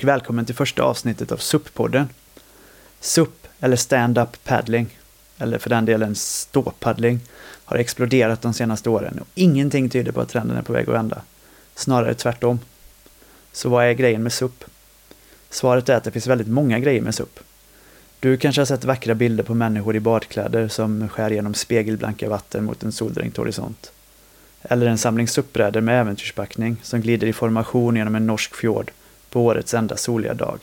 Och välkommen till första avsnittet av SUP-podden. SUP, eller stand-up paddling, eller för den delen ståpaddling, har exploderat de senaste åren och ingenting tyder på att trenden är på väg att vända. Snarare tvärtom. Så vad är grejen med SUP? Svaret är att det finns väldigt många grejer med SUP. Du kanske har sett vackra bilder på människor i badkläder som skär genom spegelblanka vatten mot en soldränkt horisont. Eller en samling SUP-brädor med äventyrspackning som glider i formation genom en norsk fjord på årets enda soliga dag.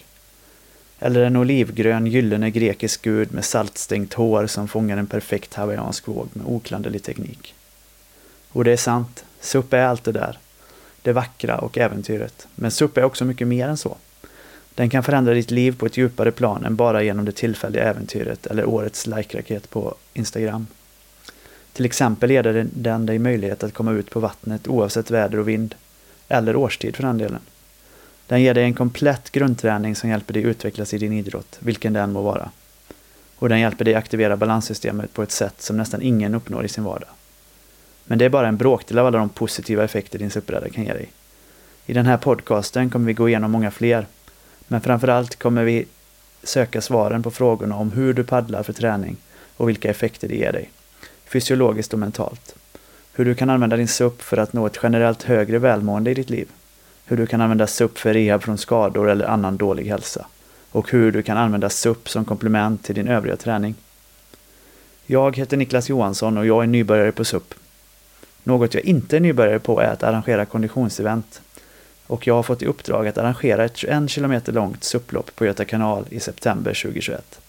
Eller en olivgrön gyllene grekisk gud med saltstängt hår som fångar en perfekt hawaiiansk våg med oklanderlig teknik. Och det är sant, SUP är allt det där. Det vackra och äventyret. Men SUP är också mycket mer än så. Den kan förändra ditt liv på ett djupare plan än bara genom det tillfälliga äventyret eller årets like-raket på Instagram. Till exempel ger den dig möjlighet att komma ut på vattnet oavsett väder och vind. Eller årstid för den delen. Den ger dig en komplett grundträning som hjälper dig utvecklas i din idrott, vilken den må vara. Och den hjälper dig aktivera balanssystemet på ett sätt som nästan ingen uppnår i sin vardag. Men det är bara en bråkdel av alla de positiva effekter din SUP-bräda kan ge dig. I den här podcasten kommer vi gå igenom många fler, men framförallt kommer vi söka svaren på frågorna om hur du paddlar för träning och vilka effekter det ger dig, fysiologiskt och mentalt. Hur du kan använda din SUP för att nå ett generellt högre välmående i ditt liv hur du kan använda SUP för rehab från skador eller annan dålig hälsa och hur du kan använda SUP som komplement till din övriga träning. Jag heter Niklas Johansson och jag är nybörjare på SUP. Något jag inte är nybörjare på är att arrangera konditionsevent och jag har fått i uppdrag att arrangera ett 21 km långt SUP-lopp på Göta kanal i september 2021.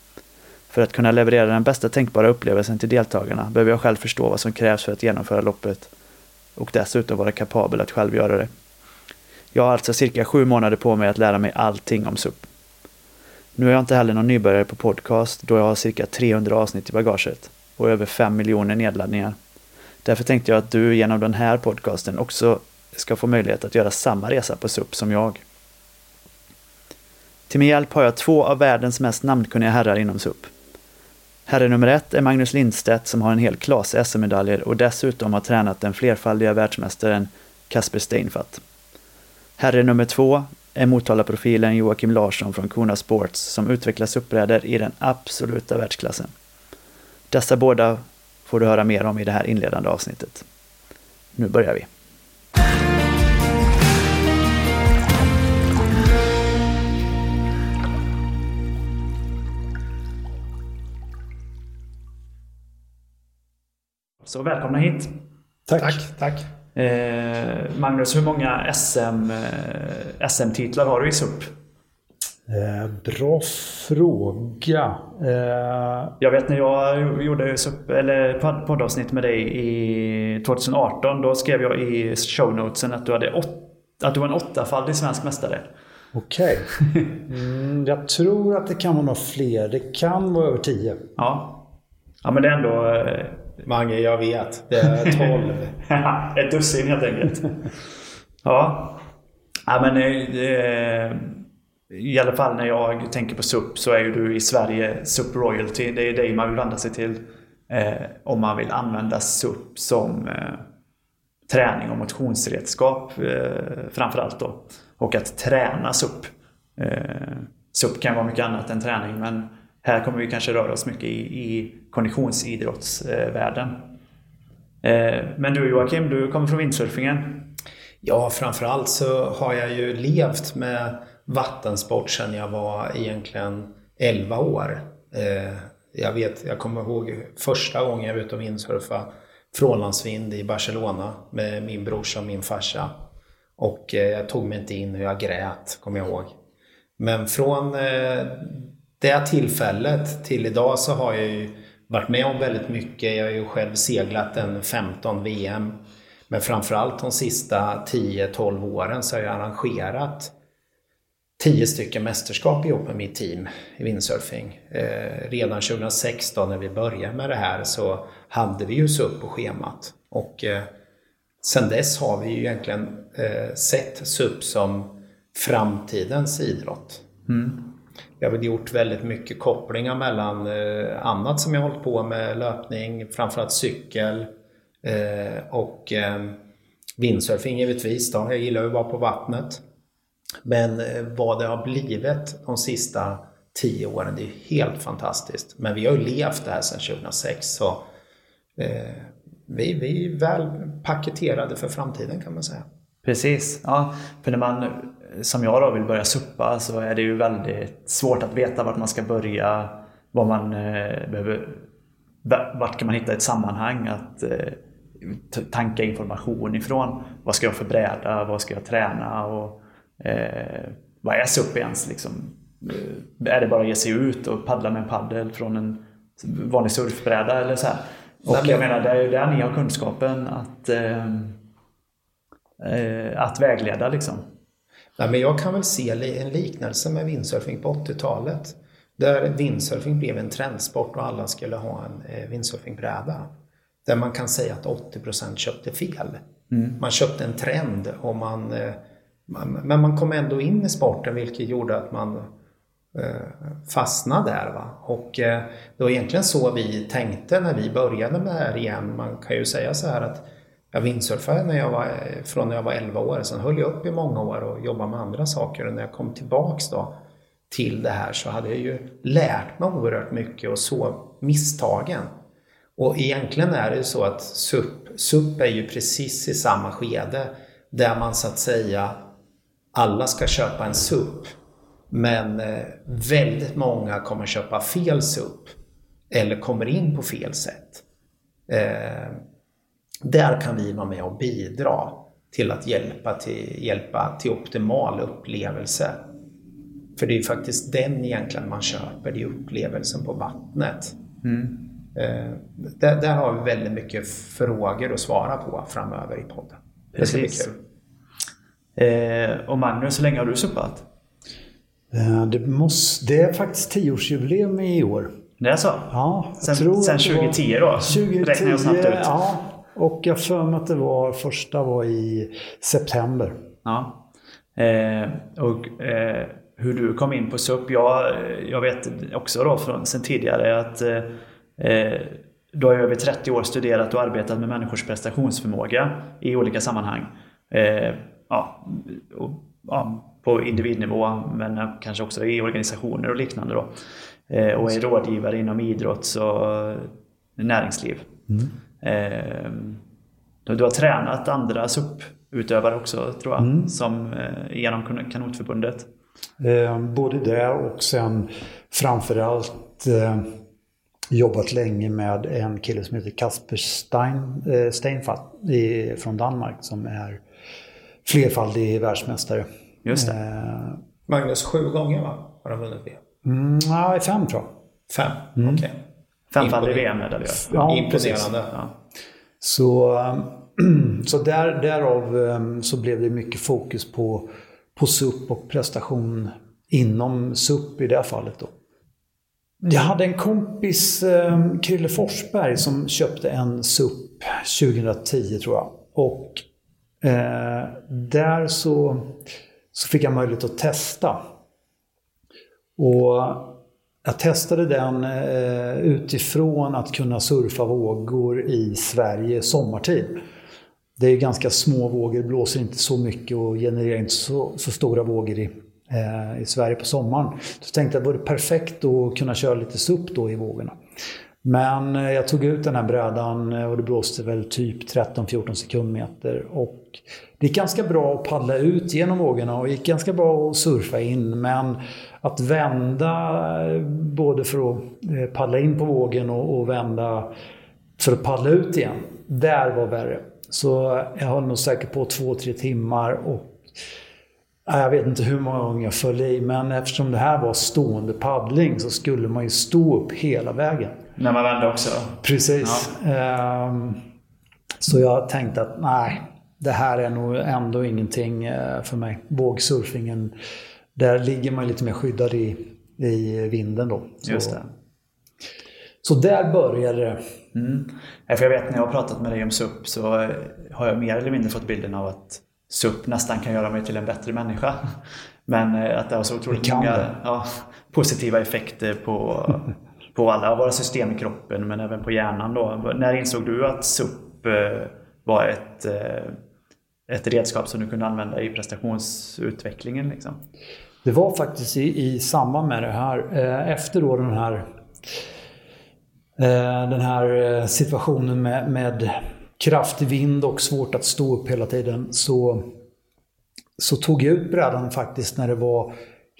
För att kunna leverera den bästa tänkbara upplevelsen till deltagarna behöver jag själv förstå vad som krävs för att genomföra loppet och dessutom vara kapabel att själv göra det. Jag har alltså cirka sju månader på mig att lära mig allting om SUP. Nu är jag inte heller någon nybörjare på podcast då jag har cirka 300 avsnitt i bagaget och över 5 miljoner nedladdningar. Därför tänkte jag att du genom den här podcasten också ska få möjlighet att göra samma resa på SUP som jag. Till min hjälp har jag två av världens mest namnkunniga herrar inom SUP. Herre nummer ett är Magnus Lindstedt som har en hel klase SM-medaljer och dessutom har tränat den flerfaldiga världsmästaren Kasper Steinfatt. Herre nummer två är Motala-profilen Joakim Larsson från Kona Sports som utvecklar SUP-brädor i den absoluta världsklassen. Dessa båda får du höra mer om i det här inledande avsnittet. Nu börjar vi. Så välkomna hit. Tack. Tack. tack. Eh, Magnus, hur många SM, eh, SM-titlar har du i SUP? Eh, bra fråga. Eh... Jag vet när jag gjorde SUP, eller poddavsnitt med dig i 2018. Då skrev jag i shownotesen att du, hade åt, att du var en åttafaldig svensk mästare. Okej. Okay. Mm, jag tror att det kan vara några fler. Det kan vara över tio. Ja. Ja men det är ändå eh, Mange, jag vet. Det är 12. Ett dussin helt enkelt. ja. ja men eh, det, I alla fall när jag tänker på SUP så är ju du i Sverige SUP Royalty. Det är dig man vill vända sig till eh, om man vill använda SUP som eh, träning och motionsredskap eh, framförallt då. Och att träna SUP. Eh, SUP kan vara mycket annat än träning men här kommer vi kanske röra oss mycket i, i konditionsidrottsvärlden. Eh, men du Joakim, du kommer från windsurfingen. Ja, framförallt så har jag ju levt med vattensport sedan jag var egentligen 11 år. Eh, jag vet, jag kommer ihåg första gången jag var ute och windsurfade frånlandsvind i Barcelona med min brorsa och min farsa. Och eh, jag tog mig inte in och jag grät, kommer jag ihåg. Men från det tillfället till idag så har jag ju varit med om väldigt mycket. Jag har ju själv seglat en 15 VM. Men framförallt de sista 10-12 åren så har jag arrangerat 10 stycken mästerskap ihop med mitt team i windsurfing. Eh, redan 2016 när vi började med det här så hade vi ju SUP på schemat. Och eh, sen dess har vi ju egentligen eh, sett SUP som framtidens idrott. Mm jag har väl gjort väldigt mycket kopplingar mellan eh, annat som jag hållit på med, löpning, framförallt cykel eh, och eh, windsurfing givetvis. Då. Jag gillar ju att vara på vattnet. Men eh, vad det har blivit de sista tio åren, det är helt fantastiskt. Men vi har ju levt det här sedan 2006 så eh, vi, vi är väl paketerade för framtiden kan man säga. Precis, ja. För när man som jag då vill börja suppa så är det ju väldigt svårt att veta vart man ska börja. Vad man eh, behöver, vart kan man hitta ett sammanhang att eh, tanka information ifrån. Vad ska jag för bräda? Vad ska jag träna? Och, eh, vad är SUP ens? Liksom? Eh, är det bara att ge sig ut och paddla med en paddel från en vanlig surfbräda eller så här? Och jag menar, det är ju där ni har kunskapen att, eh, att vägleda liksom. Nej, men jag kan väl se en liknelse med windsurfing på 80-talet. Där windsurfing blev en trendsport och alla skulle ha en eh, windsurfingbräda. Där man kan säga att 80% köpte fel. Mm. Man köpte en trend och man, eh, man, men man kom ändå in i sporten vilket gjorde att man eh, fastnade där. Va? Och eh, det var egentligen så vi tänkte när vi började med det här igen. Man kan ju säga så här att jag windsurfade när jag var, från när jag var 11 år. Sen höll jag upp i många år och jobbade med andra saker. Och när jag kom tillbaks då till det här så hade jag ju lärt mig oerhört mycket och så misstagen. Och egentligen är det ju så att SUP, SUP är ju precis i samma skede där man så att säga alla ska köpa en SUP. Men eh, väldigt många kommer köpa fel SUP eller kommer in på fel sätt. Eh, där kan vi vara med och bidra till att hjälpa till, hjälpa till optimal upplevelse. För det är faktiskt den egentligen man köper, det är upplevelsen på vattnet. Mm. Eh, där, där, har vi väldigt mycket frågor att svara på framöver i podden. Det ska bli kul. Eh, och Magnus, hur länge har du suppat? Eh, det, måste, det är faktiskt tioårsjubileum i år. Det är så? Ja, sen, sen 2010 då? 2010, räknar jag snabbt ut. Ja, och jag för mig att det var, första var i september. Ja. Eh, och eh, hur du kom in på SUP. Jag, jag vet också då från sen tidigare att eh, eh du har i över 30 år studerat och arbetat med människors prestationsförmåga i olika sammanhang. Eh, ja, och, ja, på individnivå men kanske också i organisationer och liknande. Då. Eh, och är rådgivare inom idrotts och näringsliv. Mm. Eh, du har tränat andra SUP-utövare också tror jag, mm. som, eh, genom Kanotförbundet. Eh, både det och sen framförallt eh, jobbat länge med en kille som heter Kasper Stein, eh, Steinfatt i, från Danmark som är flerfaldig världsmästare. Just det. Eh, Magnus, sju gånger va? Har han vunnit VM? Mm, nej, fem tror jag. Fem? Mm. Okej. Okay. Femfaldig VM-medaljör. Ja, Imponerande. Ja. Så, så där, därav ehm, så blev det mycket fokus på, på SUP och prestation inom SUP i det här fallet. Då. Jag hade en kompis, ehm, Krille Forsberg, som köpte en SUP 2010 tror jag. Och eh, där så, så fick jag möjlighet att testa. Och jag testade den eh, utifrån att kunna surfa vågor i Sverige sommartid. Det är ganska små vågor, blåser inte så mycket och genererar inte så, så stora vågor i, eh, i Sverige på sommaren. Så tänkte jag att det vore perfekt att kunna köra lite SUP då i vågorna. Men eh, jag tog ut den här brädan eh, och det blåste väl typ 13-14 sekundmeter. Och det gick ganska bra att paddla ut genom vågorna och gick ganska bra att surfa in. Men att vända både för att eh, paddla in på vågen och, och vända för att paddla ut igen. Där var värre. Så jag höll nog säkert på två, tre timmar och jag vet inte hur många gånger jag föll i, men eftersom det här var stående paddling så skulle man ju stå upp hela vägen. När man vände också? Precis. Ja. Um, så jag tänkte att nej, det här är nog ändå ingenting eh, för mig. Vågsurfingen där ligger man lite mer skyddad i, i vinden då. Så, Just det. Så där började det. Mm. För jag vet när jag har pratat med dig om SUP så har jag mer eller mindre fått bilden av att SUP nästan kan göra mig till en bättre människa. Men eh, att det har så otroligt många ja, positiva effekter på, på alla våra system i kroppen men även på hjärnan. Då. När insåg du att SUP eh, var ett, eh, ett redskap som du kunde använda i prestationsutvecklingen? Liksom? Det var faktiskt i, i samband med det här, eh, efter då den här, eh, den här eh, situationen med, med kraftig vind och svårt att stå upp hela tiden, så, så tog jag ut brädan faktiskt när det var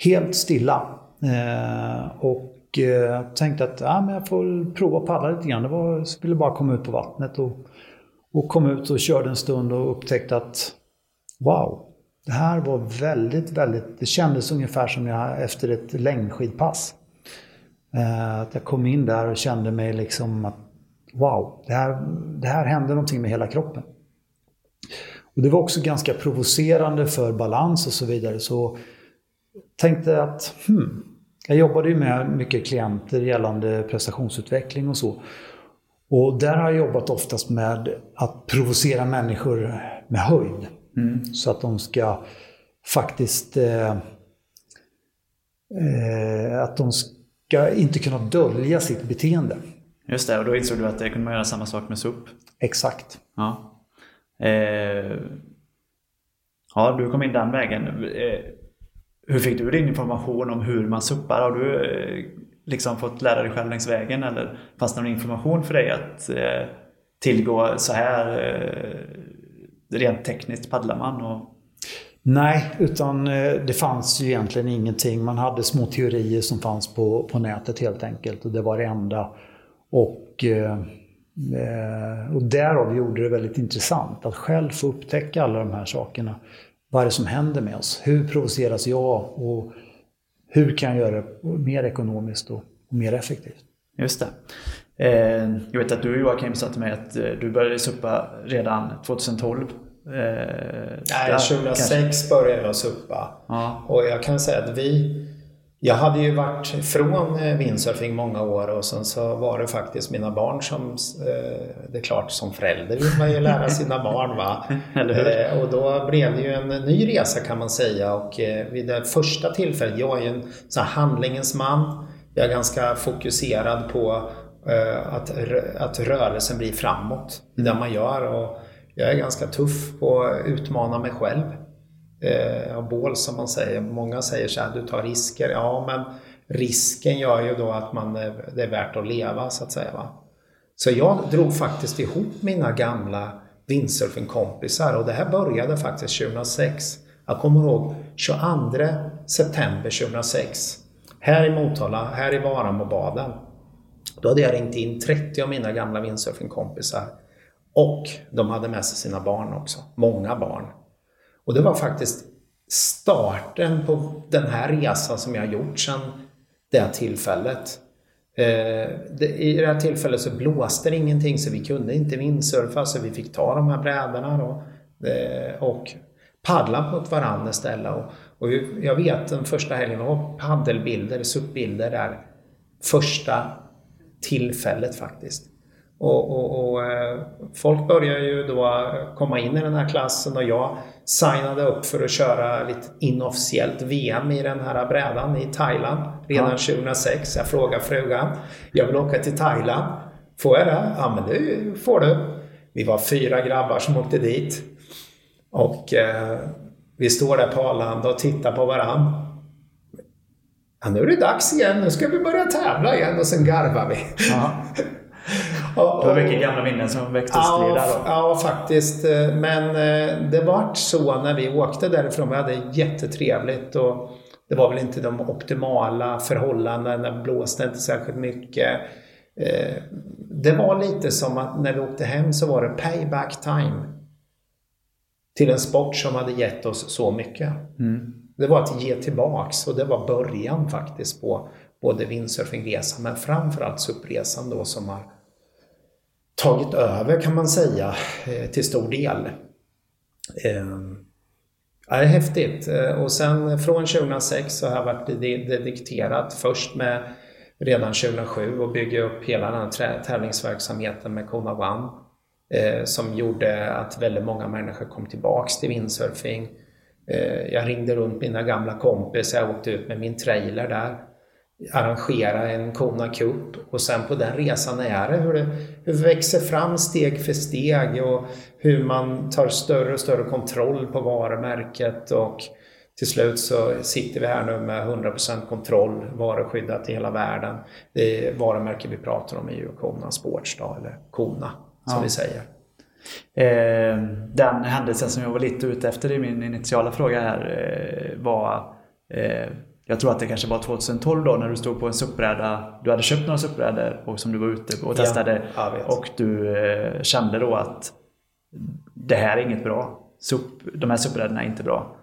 helt stilla. Eh, och tänkte att ja, men jag får prova paddla lite grann. Det var, jag ville bara komma ut på vattnet. Och, och kom ut och körde en stund och upptäckte att wow, det här var väldigt, väldigt, det kändes ungefär som jag efter ett längdskidpass. Eh, att jag kom in där och kände mig liksom att wow, det här, det här hände någonting med hela kroppen. Och det var också ganska provocerande för balans och så vidare. Så tänkte att hmm, jag jobbade ju med mycket klienter gällande prestationsutveckling och så. Och där har jag jobbat oftast med att provocera människor med höjd. Mm. Så att de ska faktiskt... Eh, eh, att de ska inte kunna dölja sitt beteende. Just det, och då insåg du att det kunde man göra samma sak med SUP? Exakt. Ja. Eh, ja, du kom in den vägen. Eh, hur fick du din information om hur man suppar? Har du eh, liksom fått lära dig själv längs vägen eller fanns det någon information för dig att eh, tillgå så här eh, rent tekniskt paddlar man? Och... Nej, utan eh, det fanns ju egentligen ingenting. Man hade små teorier som fanns på, på nätet helt enkelt och det var det enda. Och, eh, eh och därav gjorde det väldigt intressant att själv få upptäcka alla de här sakerna. Vad är det som händer med oss? Hur provoceras jag? Och hur kan jag göra det mer ekonomiskt och mer effektivt? Just det. Eh, jag vet att du Joakim sa till mig att eh, du började suppa redan 2012. Eh, Nej, 2006 kanske. började jag suppa. Ja. Och jag kan säga att vi jag hade ju varit från eh, windsurfing många år och sen så var det faktiskt mina barn som, eh, det är klart som förälder vill man ju lära sina barn va. Eh, och då blev det ju en ny resa kan man säga. Och vid det första tillfället, jag är ju en sån handlingens man. Jag är ganska fokuserad på att, att rörelsen blir framåt. Det man gör och jag är ganska tuff på att utmana mig själv eh, bål som man säger. Många säger så här, du tar risker. Ja, men risken gör ju då att man, eh, det är värt att leva så att säga. Va? Så jag drog faktiskt ihop mina gamla windsurfingkompisar och det här började faktiskt 2006. Jag kommer ihåg 22 september 2006. Här i Motala, här i Varamobaden. Då hade jag ringt in 30 av mina gamla windsurfingkompisar. Och de hade med sig sina barn också. Många barn. Och det var faktiskt starten på den här resan som jag har gjort sedan det tillfället. Eh, I det här tillfället så blåste det ingenting så vi kunde inte vindsurfa så vi fick ta de här brädorna då, eh, och paddla mot varandra istället. Och, och jag vet den första helgen var paddelbilder, SUP-bilder där första tillfället faktiskt. Och, och, och, eh, folk börjar ju då komma in i den här klassen och jag signade upp för att köra lite inofficiellt VM i den här brädan i Thailand redan ja. 2006. Jag frågade frugan, jag vill åka till Thailand. Får jag det? Ja men det får du. Vi var fyra grabbar som åkte dit. Och eh, vi står där på Arlanda och tittar på varann. Ja, nu är det dags igen, nu ska vi börja tävla igen och sen garvar vi. Ja. Det var mycket gamla minnen som väcktes ja, till där Ja, faktiskt. Men eh, det vart så när vi åkte därifrån. Vi hade jättetrevligt och det var väl inte de optimala förhållandena. Det blåste inte särskilt mycket. Eh, det var lite som att när vi åkte hem så var det payback time. Till en sport som hade gett oss så mycket. Mm. Det var att ge tillbaks och det var början faktiskt på både windsurfingresan men framförallt suppresan då som har tagit över kan man säga eh, till stor del. Ehm, det är häftigt. Eh, och sen från 2006 så har jag varit dedikterad först med redan 2007 och bygga upp hela den här tävlingsverksamheten med Kona One. Eh, som gjorde att väldigt många människor kom tillbaks till windsurfing. Eh, jag ringde runt mina gamla kompisar, jag åkte ut med min trailer där arrangera en Kona Cup och sen på den resan är det hur det, hur det växer fram steg för steg och hur man tar större och större kontroll på varumärket och till slut så sitter vi här nu med 100% kontroll, varuskyddat i hela världen. Det är varumärke vi pratar om är ju Kona Sports då, eller Kona som ja. vi säger. Eh, den händelsen som jag var lite ute efter i min initiala fråga här eh, var eh, jag tror att det kanske var 2012 då när du stod på en suppbräda. Du hade köpt några suppbrädor och som du var ute och testade. Ja, och du eh, kände då att det här är inget bra. Supp, de här suppbrädorna är inte bra.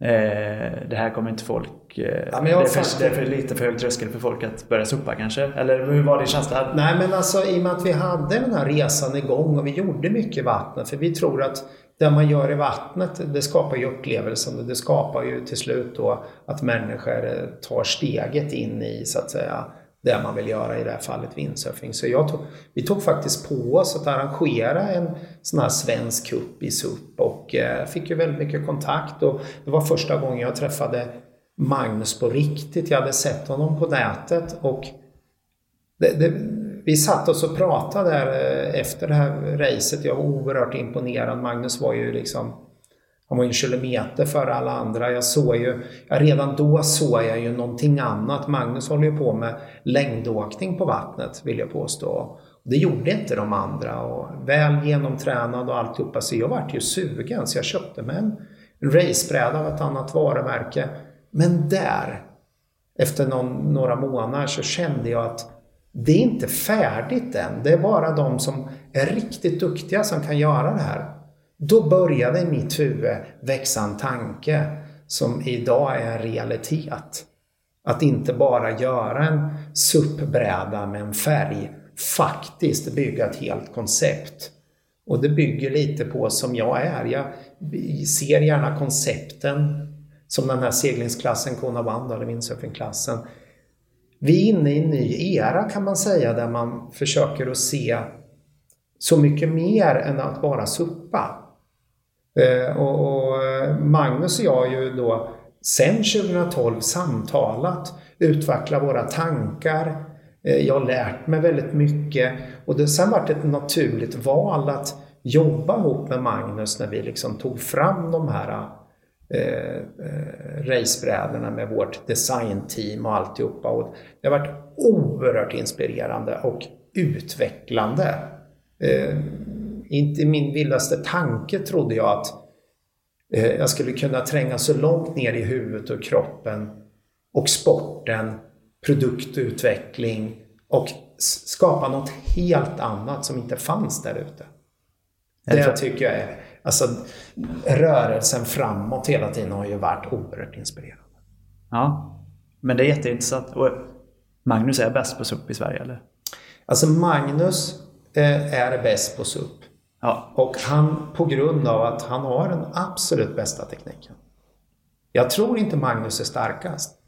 Eh, det här kommer inte folk... Eh, ja, det, är för, det, är för, lite för hög tröskel för folk att börja suppa kanske? Eller hur var din känsla? Nej men alltså i och med att vi hade den här resan igång och vi gjorde mycket i vattnet. För vi tror att det man gör i vattnet, det skapar ju upplevelsen. och Det skapar ju till slut då att människor eh, tar steget in i så att säga det man vill göra i det här fallet windsurfing. Så jag tog, vi tog faktiskt på oss att arrangera en sån här svensk cup i SUP och eh, fick ju väldigt mycket kontakt och det var första gången jag träffade Magnus på riktigt. Jag hade sett honom på nätet och det, det, vi satt oss och pratade där eh, efter det här racet. Jag var oerhört imponerad. Magnus var ju liksom han var en kilometer före alla andra. Jag såg ju, redan då såg jag ju någonting annat. Magnus håller ju på med längdåkning på vattnet vill jag påstå. Det gjorde inte de andra och väl genomtränad och alltihopa. Så jag vart ju sugen så jag köpte mig en racebräda av ett annat varumärke. Men där, efter någon, några månader så kände jag att det är inte färdigt än. Det är bara de som är riktigt duktiga som kan göra det här. Då började i mitt huvud växa en tanke som idag är en realitet. Att inte bara göra en SUP-bräda med en färg, faktiskt bygga ett helt koncept. Och det bygger lite på som jag är. Jag ser gärna koncepten som den här seglingsklassen Kona One eller windsurfingklassen. Vi är inne i en ny era kan man säga där man försöker att se så mycket mer än att bara suppa. Eh, och, eh, Magnus och jag har ju då sedan 2012 samtalat, utvecklat våra tankar. Eh, jag har lärt mig väldigt mycket och det har sen varit ett naturligt val att jobba ihop med Magnus när vi liksom tog fram de här eh, racebrädorna med vårt designteam och alltihopa. Och det har varit oerhört inspirerande och utvecklande. Eh, inte i min vildaste tanke trodde jag att eh, jag skulle kunna tränga så långt ner i huvudet och kroppen och sporten, produktutveckling och skapa något helt annat som inte fanns där ute. Det tycker jag är, alltså rörelsen framåt hela tiden har ju varit oerhört inspirerande. Ja, men det är jätteintressant. Och Magnus är bäst på SUP i Sverige eller? Alltså Magnus eh, är bäst på SUP. Ja. Och han, på grund av att han har den absolut bästa tekniken. Jag tror inte Magnus är starkast.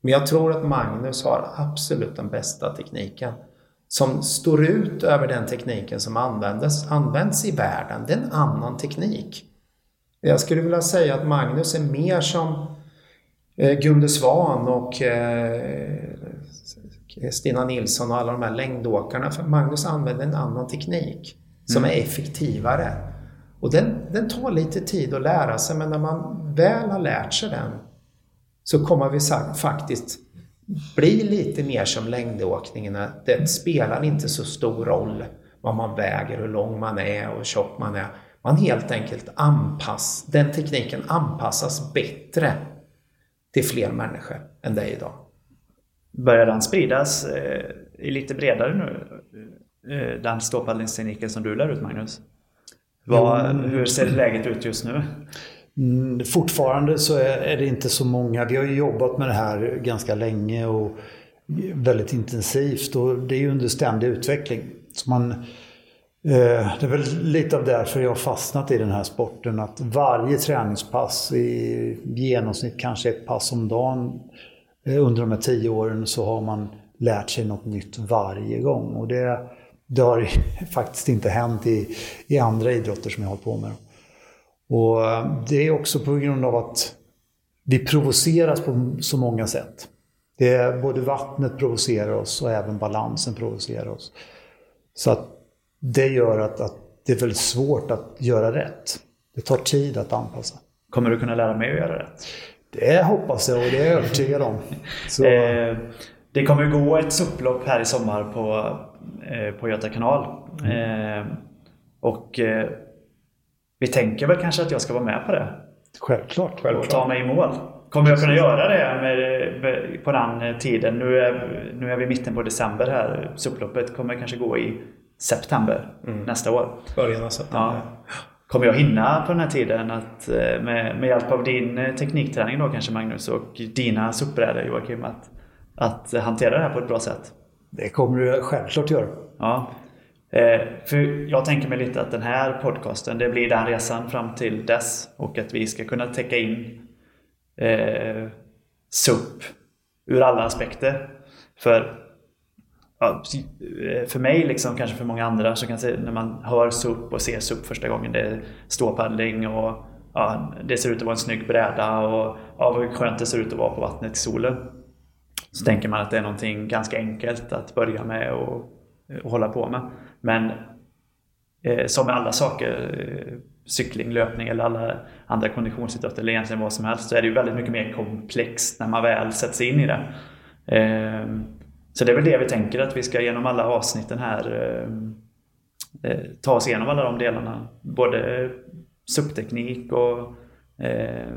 Men jag tror att Magnus har absolut den bästa tekniken. Som står ut över den tekniken som användes, används i världen. Det är en annan teknik. Jag skulle vilja säga att Magnus är mer som eh, Gunde Svan och eh, Stina Nilsson och alla de här längdåkarna. För Magnus använder en annan teknik som mm. är effektivare. Och den, den tar lite tid att lära sig men när man väl har lärt sig den så kommer vi faktiskt bli lite mer som längdåkningen. Det spelar inte så stor roll vad man väger, hur lång man är och hur tjock man är. Man helt enkelt anpassar, den tekniken anpassas bättre till fler människor än är idag. Börjar den spridas eh, lite bredare nu? Eh, den ståpaddlingstekniken som du lär ut Magnus? Vad, hur ser läget ut just nu? Mm, fortfarande så är, är, det inte så många. Vi har ju jobbat med det här ganska länge och väldigt intensivt och det är ju under ständig utveckling. Så man, eh, det är väl lite av därför jag har fastnat i den här sporten. Att varje träningspass, i genomsnitt kanske ett pass om dagen eh, under de här tio åren så har man lärt sig något nytt varje gång. Och det, det har faktiskt inte hänt i, i andra idrotter som jag har hållit på med. Och eh, det är också på grund av att vi provoceras på så många sätt. Det är, både vattnet provocerar oss och även balansen provocerar oss. Så att det gör att, att det är väldigt svårt att göra rätt. Det tar tid att anpassa. Kommer du kunna lära mig att göra rätt? Det hoppas jag och det är jag övertygad om. Så. Eh, det kommer gå ett supplopp här i sommar på, eh, på Göta kanal. Eh, och eh, vi tänker väl kanske att jag ska vara med på det. Självklart. Och ta mig i mål. Kommer jag kunna göra det med, på den tiden? Nu är, nu är vi i mitten på december här. Supploppet kommer kanske gå i september mm. nästa år. Början av september. Ja. Kommer jag hinna på den här tiden att eh, med, med hjälp av din eh, teknikträning då kanske Magnus och dina suppbrädor Joakim att, att hantera det här på ett bra sätt? Det kommer du självklart göra. Ja. Eh, för jag tänker mig lite att den här podcasten, det blir den resan fram till dess och att vi ska kunna täcka in eh, SUP ur alla aspekter. För ja, eh, för mig, liksom, kanske för många andra, så kan se, när man hör SUP och ser SUP första gången, det är ståpaddling och ja, det ser ut att vara en snygg bräda och ja, vad skönt det ser ut att vara på vattnet i solen. Så tänker man att det är någonting ganska enkelt att börja med och, och hålla på med. Men eh, som med alla saker, eh, cykling, löpning eller alla andra konditionsidrotter eller egentligen vad som helst, så är det ju väldigt mycket mer komplext när man väl sätter sig in i det. Eh, så det är väl det vi tänker att vi ska genom alla avsnitten här eh, eh ta oss igenom alla de delarna. Både eh, SUP-teknik och eh,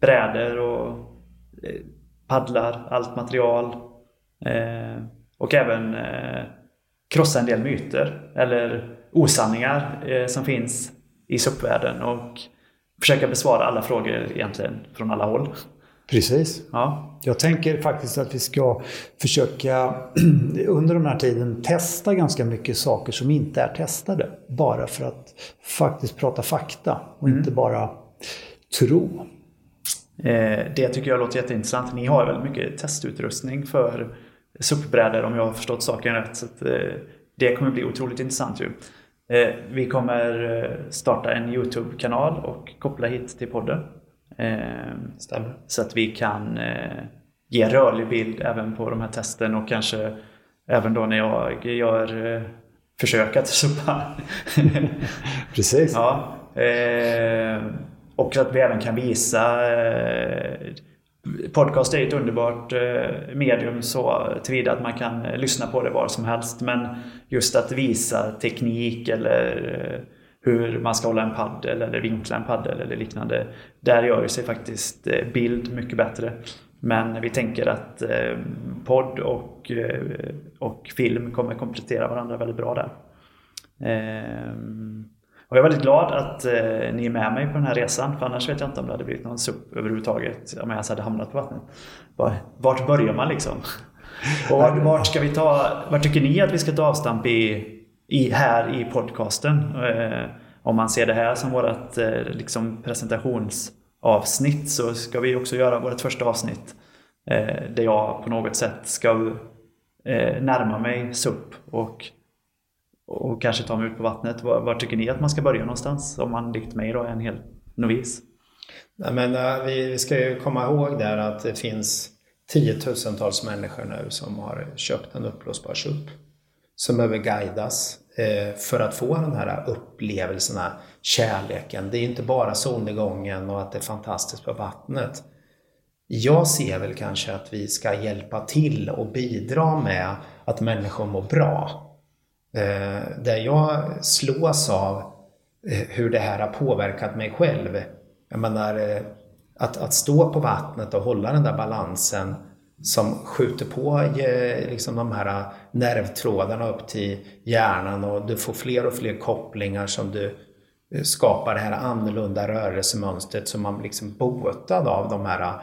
brädor och eh, paddlar, allt material. Eh, och även eh, krossa en del myter eller osanningar eh, som finns i SUP-världen och försöka besvara alla frågor egentligen från alla håll. Precis. Ja. Jag tänker faktiskt att vi ska försöka under den här tiden testa ganska mycket saker som inte är testade. Bara för att faktiskt prata fakta och mm. inte bara tro. Eh, det tycker jag låter jätteintressant. Ni har väldigt mycket testutrustning för SUP-brädor om jag har förstått saken rätt. Så att, eh, det kommer bli otroligt intressant ju. Eh, vi kommer starta en YouTube-kanal och koppla hit till podden. Stämmer. Så att vi kan ge rörlig bild även på de här testen och kanske även då när jag gör försök att suppa. Precis. Ja. Och att vi även kan visa eh, Podcast är ett underbart eh, medium så tillvida att man kan eh, lyssna på det var som helst. Men just att visa teknik eller eh, hur man ska hålla en paddel eller vinkla en paddel eller liknande. Där gör sig faktiskt bild mycket bättre. Men vi tänker att podd och, och film kommer komplettera varandra väldigt bra där. Ehm, och jag är väldigt glad att eh, ni är med mig på den här resan. För annars vet jag inte om det hade blivit någon SUP överhuvudtaget om jag ens hade hamnat på vattnet. Vart börjar man liksom? Och vart, vart, ska vi ta, vart tycker ni att vi ska ta avstamp i, i här i podcasten? Eh, om man ser det här som vårt eh, liksom presentationsavsnitt så ska vi också göra vårt första avsnitt eh, där jag på något sätt ska eh, närma mig SUP och och kanske ta mig ut på vattnet. Var, var, tycker ni att man ska börja någonstans? Om man likt mig då är en hel novis. Nej, men, eh, vi ska ju komma ihåg där att det finns tiotusentals människor nu som har köpt en uppblåsbar SUP. Som behöver guidas eh, för att få den här upplevelsen, här kärleken. Det är inte bara solnedgången och att det är fantastiskt på vattnet. Jag ser väl kanske att vi ska hjälpa till och bidra med att människor mår bra. Eh, där jag slås av eh, hur det här har påverkat mig själv. Jag menar, eh, att, att stå på vattnet och hålla den där balansen som skjuter på eh, liksom de här eh, nervtrådarna upp till hjärnan och du får fler och fler kopplingar som du skapar det här annorlunda rörelsemönstret som man liksom botad av de här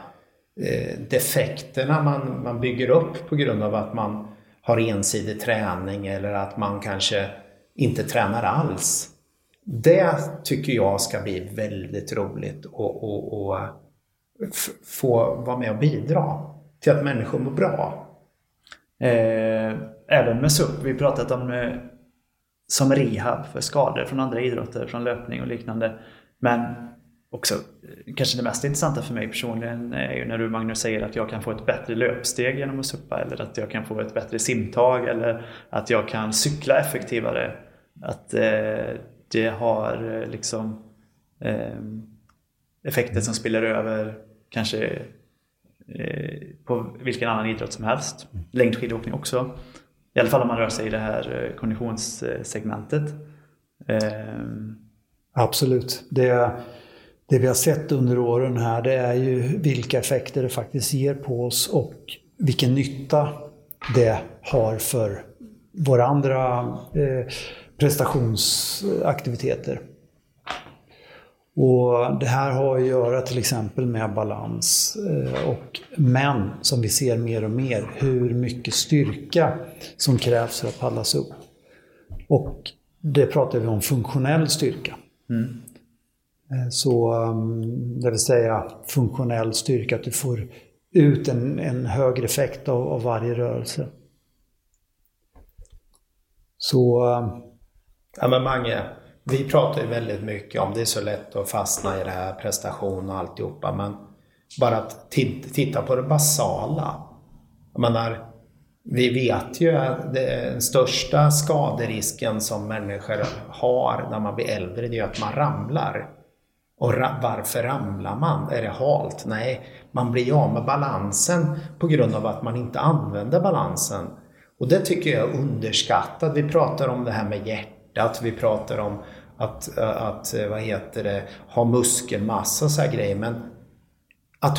defekterna man, man bygger upp på grund av att man har ensidig träning eller att man kanske inte tränar alls. Det tycker jag ska bli väldigt roligt och, och, och få vara med och bidra till att människor mår bra. Eh, även med SUP, vi pratat om eh, som rehab för skador från andra idrotter, från löpning och liknande. Men också eh, kanske det mest intressanta för mig personligen är ju när du Magnus säger att jag kan få ett bättre löpsteg genom att suppa eller att jag kan få ett bättre simtag eller att jag kan cykla effektivare. Att eh, det har eh, liksom eh, effekter som spiller över kanske eh, på vilken annan idrott som helst. Längdskidåkning också. I alla fall om man rör sig i det här konditionssegmentet. Eh, ehm. Absolut. Det, det vi har sett under åren här det är ju vilka effekter det faktiskt ger på oss och vilken nytta det har för våra andra eh, prestationsaktiviteter. Och det här har att göra till exempel med balans eh, och men som vi ser mer och mer, hur mycket styrka som krävs för att paddlas upp. Och det pratar vi om funktionell styrka. Mm. Eh, så um, det vill säga funktionell styrka, att du får ut en, en högre effekt av, av varje rörelse. Så... Um, ja men Mange, vi pratar ju väldigt mycket om det är så lätt att fastna i det här prestation och alltihopa men bara att titta på det basala. Jag menar, vi vet ju att den största skaderisken som människor har när man blir äldre, det är att man ramlar. Och varför ramlar man? Är det halt? Nej, man blir av med balansen på grund av att man inte använder balansen. Och det tycker jag är underskattat. Vi pratar om det här med hjärtat, vi pratar om att, att vad heter det, ha muskelmassa och så här grejer. Men att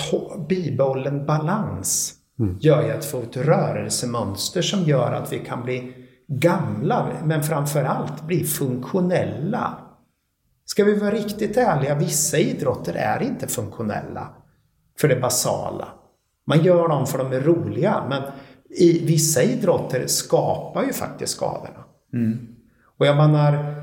bibehålla en balans mm. gör ju att få ett rörelsemönster som gör att vi kan bli gamla, men framförallt bli funktionella. Ska vi vara riktigt ärliga, vissa idrotter är inte funktionella för det basala. Man gör dem för de är roliga, men i vissa idrotter skapar ju faktiskt skadorna. Mm. Och jag menar,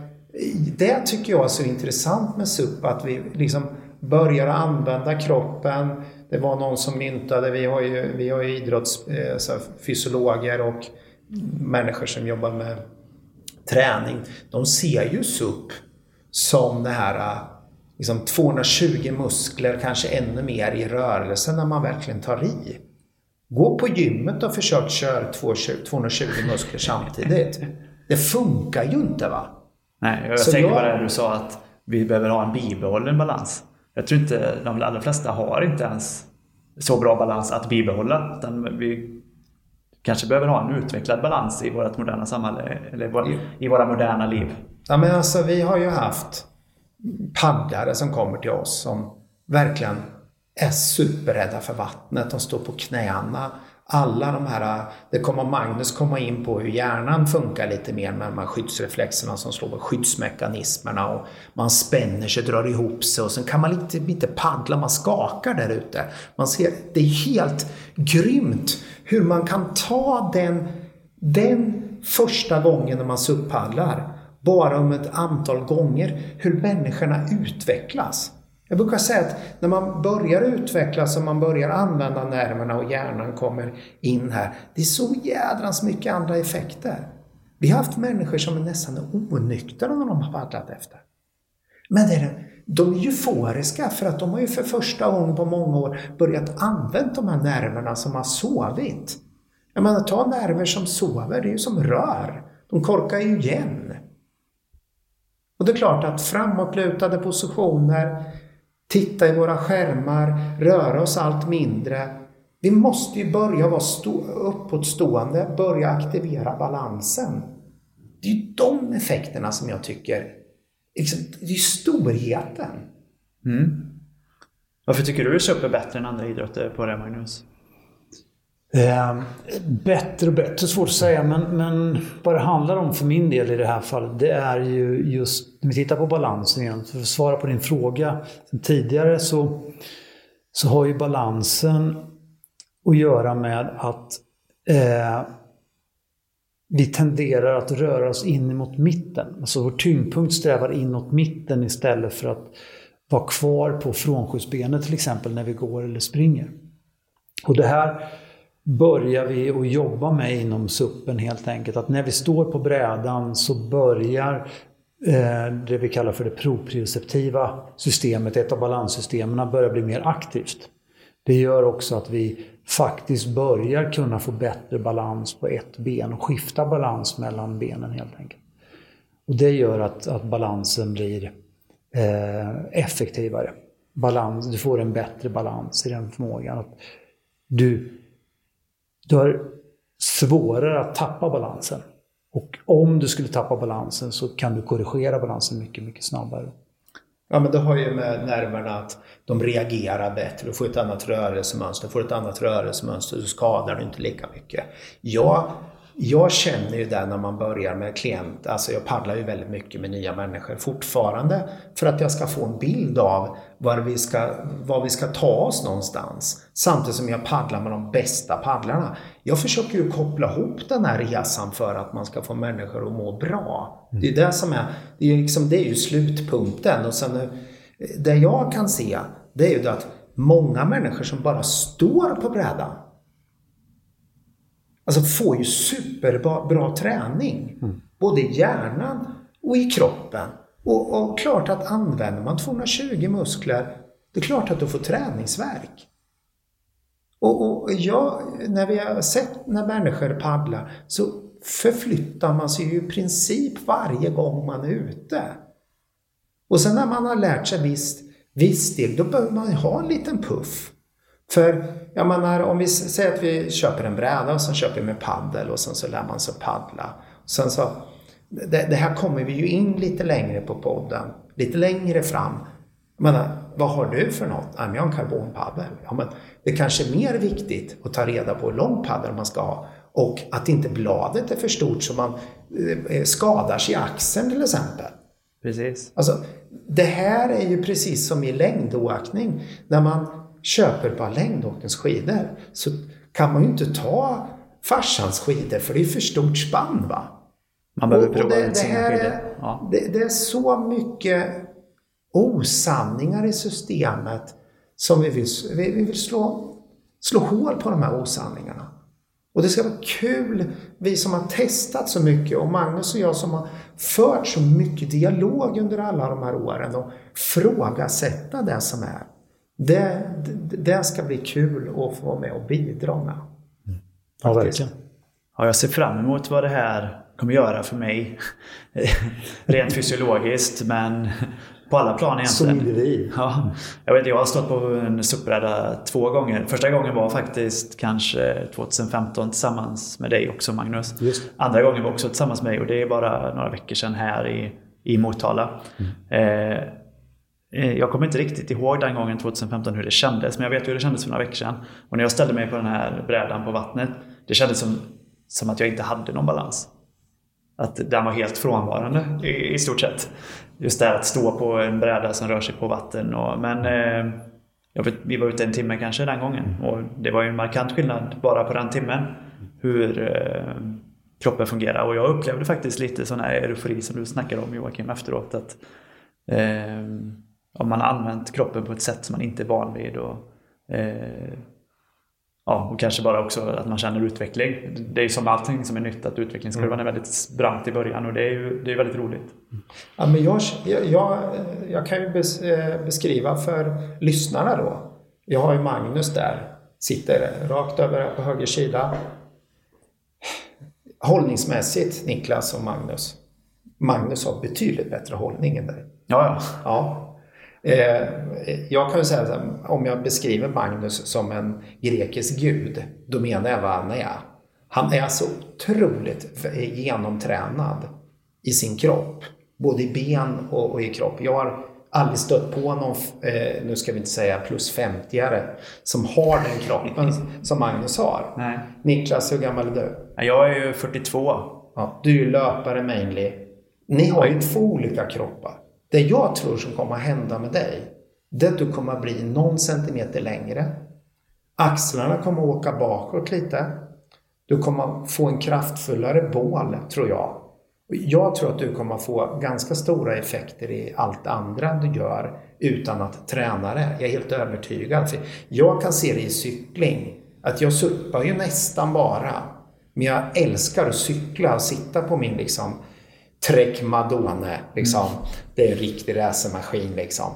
det tycker jag är så intressant med SUP, att vi liksom börjar använda kroppen. Det var någon som myntade, vi har ju, vi har ju idrottsfysiologer och människor som jobbar med träning. De ser ju SUP som det här liksom 220 muskler, kanske ännu mer i rörelse när man verkligen tar i. Gå på gymmet och försök köra 220 muskler samtidigt. Det funkar ju inte va? Nej, jag så tänkte jag... på det du sa att vi behöver ha en bibehållen balans. Jag tror inte, de allra flesta har inte ens så bra balans att bibehålla. Utan vi kanske behöver ha en utvecklad balans i vårt moderna samhälle, eller i våra moderna liv. Ja men alltså vi har ju haft paddlare som kommer till oss som verkligen är superrädda för vattnet. De står på knäna alla de här, det kommer Magnus komma in på hur hjärnan funkar lite mer med de här skyddsreflexerna som slår på skyddsmekanismerna och man spänner sig, drar ihop sig och sen kan man inte, inte paddla, man skakar där ute. Man ser, det är helt grymt hur man kan ta den, den första gången när man suppaddlar, bara om ett antal gånger, hur människorna utvecklas. Jag brukar säga att när man börjar utvecklas och man börjar använda nerverna och hjärnan kommer in här, det är så jädrans mycket andra effekter. Vi har haft människor som är nästan onyktra när de har paddlat efter. Men det är, de är euforiska för att de har ju för första gången på många år börjat använda de här nerverna som har sovit. Jag menar, ta nerver som sover, det är ju som rör. De korkar ju igen. Och det är klart att framåtlutade positioner, titta i våra skärmar, röra oss allt mindre. Vi måste ju börja vara stå, uppåtstående, börja aktivera balansen. Det är ju de effekterna som jag tycker, liksom, det är ju storheten. Mm. Varför tycker du SUP är bättre än andra idrotter på det, Magnus? Eh, bättre och bättre, svårt att säga. Men, men vad det handlar om för min del i det här fallet, det är ju just, om vi tittar på balansen igen, för att svara på din fråga tidigare så, så har ju balansen att göra med att eh, vi tenderar att röra oss in mot mitten. Alltså vår tyngdpunkt strävar inåt mitten istället för att vara kvar på frånskjutsbenet till exempel när vi går eller springer. Och det här börjar vi att jobba med inom suppen helt enkelt. Att när vi står på brädan så börjar eh, det vi kallar för det proprioceptiva systemet, ett av balanssystemen, börjar bli mer aktivt. Det gör också att vi faktiskt börjar kunna få bättre balans på ett ben och skifta balans mellan benen helt enkelt. Och det gör att, att balansen blir eh, effektivare. Balans, du får en bättre balans i den förmågan. Att du, du har svårare att tappa balansen. Och om du skulle tappa balansen så kan du korrigera balansen mycket, mycket snabbare. Ja, men det har ju med nerverna att de reagerar bättre. Du får ett annat rörelsemönster. Får ett annat rörelsemönster så skadar du inte lika mycket. Jag jag känner ju det när man börjar med klient, alltså jag paddlar ju väldigt mycket med nya människor fortfarande för att jag ska få en bild av var vi ska, var vi ska ta oss någonstans. Samtidigt som jag paddlar med de bästa paddlarna. Jag försöker ju koppla ihop den här resan för att man ska få människor att må bra. Det är det som är, det är, liksom, det är ju slutpunkten. Och sen, eh, det jag kan se, det är ju det att många människor som bara står på brädan Alltså får ju superbra träning. Mm. Både i hjärnan och i kroppen. Och, och, klart att använder man 220 muskler, det är klart att du får träningsverk. Och, och jag, när vi har sett när människor paddlar så förflyttar man sig ju i princip varje gång man är ute. Och sen när man har lärt sig visst, viss steg, då behöver man ha en liten puff. För jag menar, om vi säger att vi köper en bräda och sen köper vi med paddel och sen så lär man sig paddla. Sen så, det, det, här kommer vi ju in lite längre på podden, lite längre fram. Jag menar, vad har du för något? Ja, jag har en karbonpaddel. Ja, men det kanske är mer viktigt att ta reda på hur lång paddel man ska ha och att inte bladet är för stort så man eh, skadar sig i axeln till exempel. Precis. Alltså, det här är ju precis som i längdåkning. När man köper ett par längdåkningsskidor så kan man ju inte ta farsans skidor för det är för stort spann. Va? Man behöver prova det, ut sina skidor. Ja. Det, det, är så mycket osanningar i systemet som vi vill, vi vill slå, slå hål på de här osanningarna. Och det ska vara kul, vi som har testat så mycket och Magnus och jag som har fört så mycket dialog under alla de här åren och frågasätta det som är. Det, det, det ska bli kul att få vara med och bidra med. Mm. Ja, verkligen. Ja, jag ser fram emot vad det här kommer göra för mig. Rent fysiologiskt, men på alla plan egentligen. Som individ. Ja, jag, vet, jag har stått på en SUP-bräda två gånger. Första gången var faktiskt kanske 2015 tillsammans med dig också Magnus. Just. Andra gången var också tillsammans med mig och det är bara några veckor sedan här i, i Motala. Mm. Eh, Eh, jag kommer inte riktigt ihåg den gången 2015 hur det kändes, men jag vet hur det kändes för några veckor sedan. Och när jag ställde mig på den här brädan på vattnet, det kändes som, som att jag inte hade någon balans. Att den var helt frånvarande i, i stort sett. Just det här att stå på en bräda som rör sig på vatten. Och, men eh, vet, vi var ute en timme kanske den gången och det var ju en markant skillnad bara på den timmen hur eh, kroppen fungerar. Och jag upplevde faktiskt lite sån här eufori som du snackade om Joakim efteråt. Att, eh, om man har använt kroppen på ett sätt som man inte är van vid. Och, eh, ja, och kanske bara också att man känner utveckling. Det är som allting som är nytt, att utvecklingskurvan mm. är väldigt brant i början och det är ju det är väldigt roligt. Ja, men jag, jag, jag kan ju eh, beskriva för lyssnarna då. Jag har ju Magnus där, sitter rakt över på höger sida. Hållningsmässigt, Niklas och Magnus. Magnus har betydligt bättre hållning än dig. Ja, ja. ja. Eh, jag kan ju säga att om jag beskriver Magnus som en grekisk gud, då menar jag vad han är. Han är så otroligt genomtränad i sin kropp, både i ben och, och i kropp. Jag har aldrig stött på någon, eh, nu ska vi inte säga plus 50-are, som har den kroppen som Magnus har. Nej. Niklas, hur gammal är du? Jag är ju 42. Ja, du är ju löpare mainly. Ni har ju två olika kroppar. Det jag tror som kommer att hända med dig, det är att du kommer att bli någon centimeter längre. Axlarna kommer att åka bakåt lite. Du kommer att få en kraftfullare bål, tror jag. Jag tror att du kommer att få ganska stora effekter i allt andra du gör utan att träna det. Jag är helt övertygad. För jag kan se det i cykling, att jag suppar ju nästan bara. Men jag älskar att cykla och sitta på min liksom Trek Madone, liksom. Mm. Det är en riktig racermaskin liksom.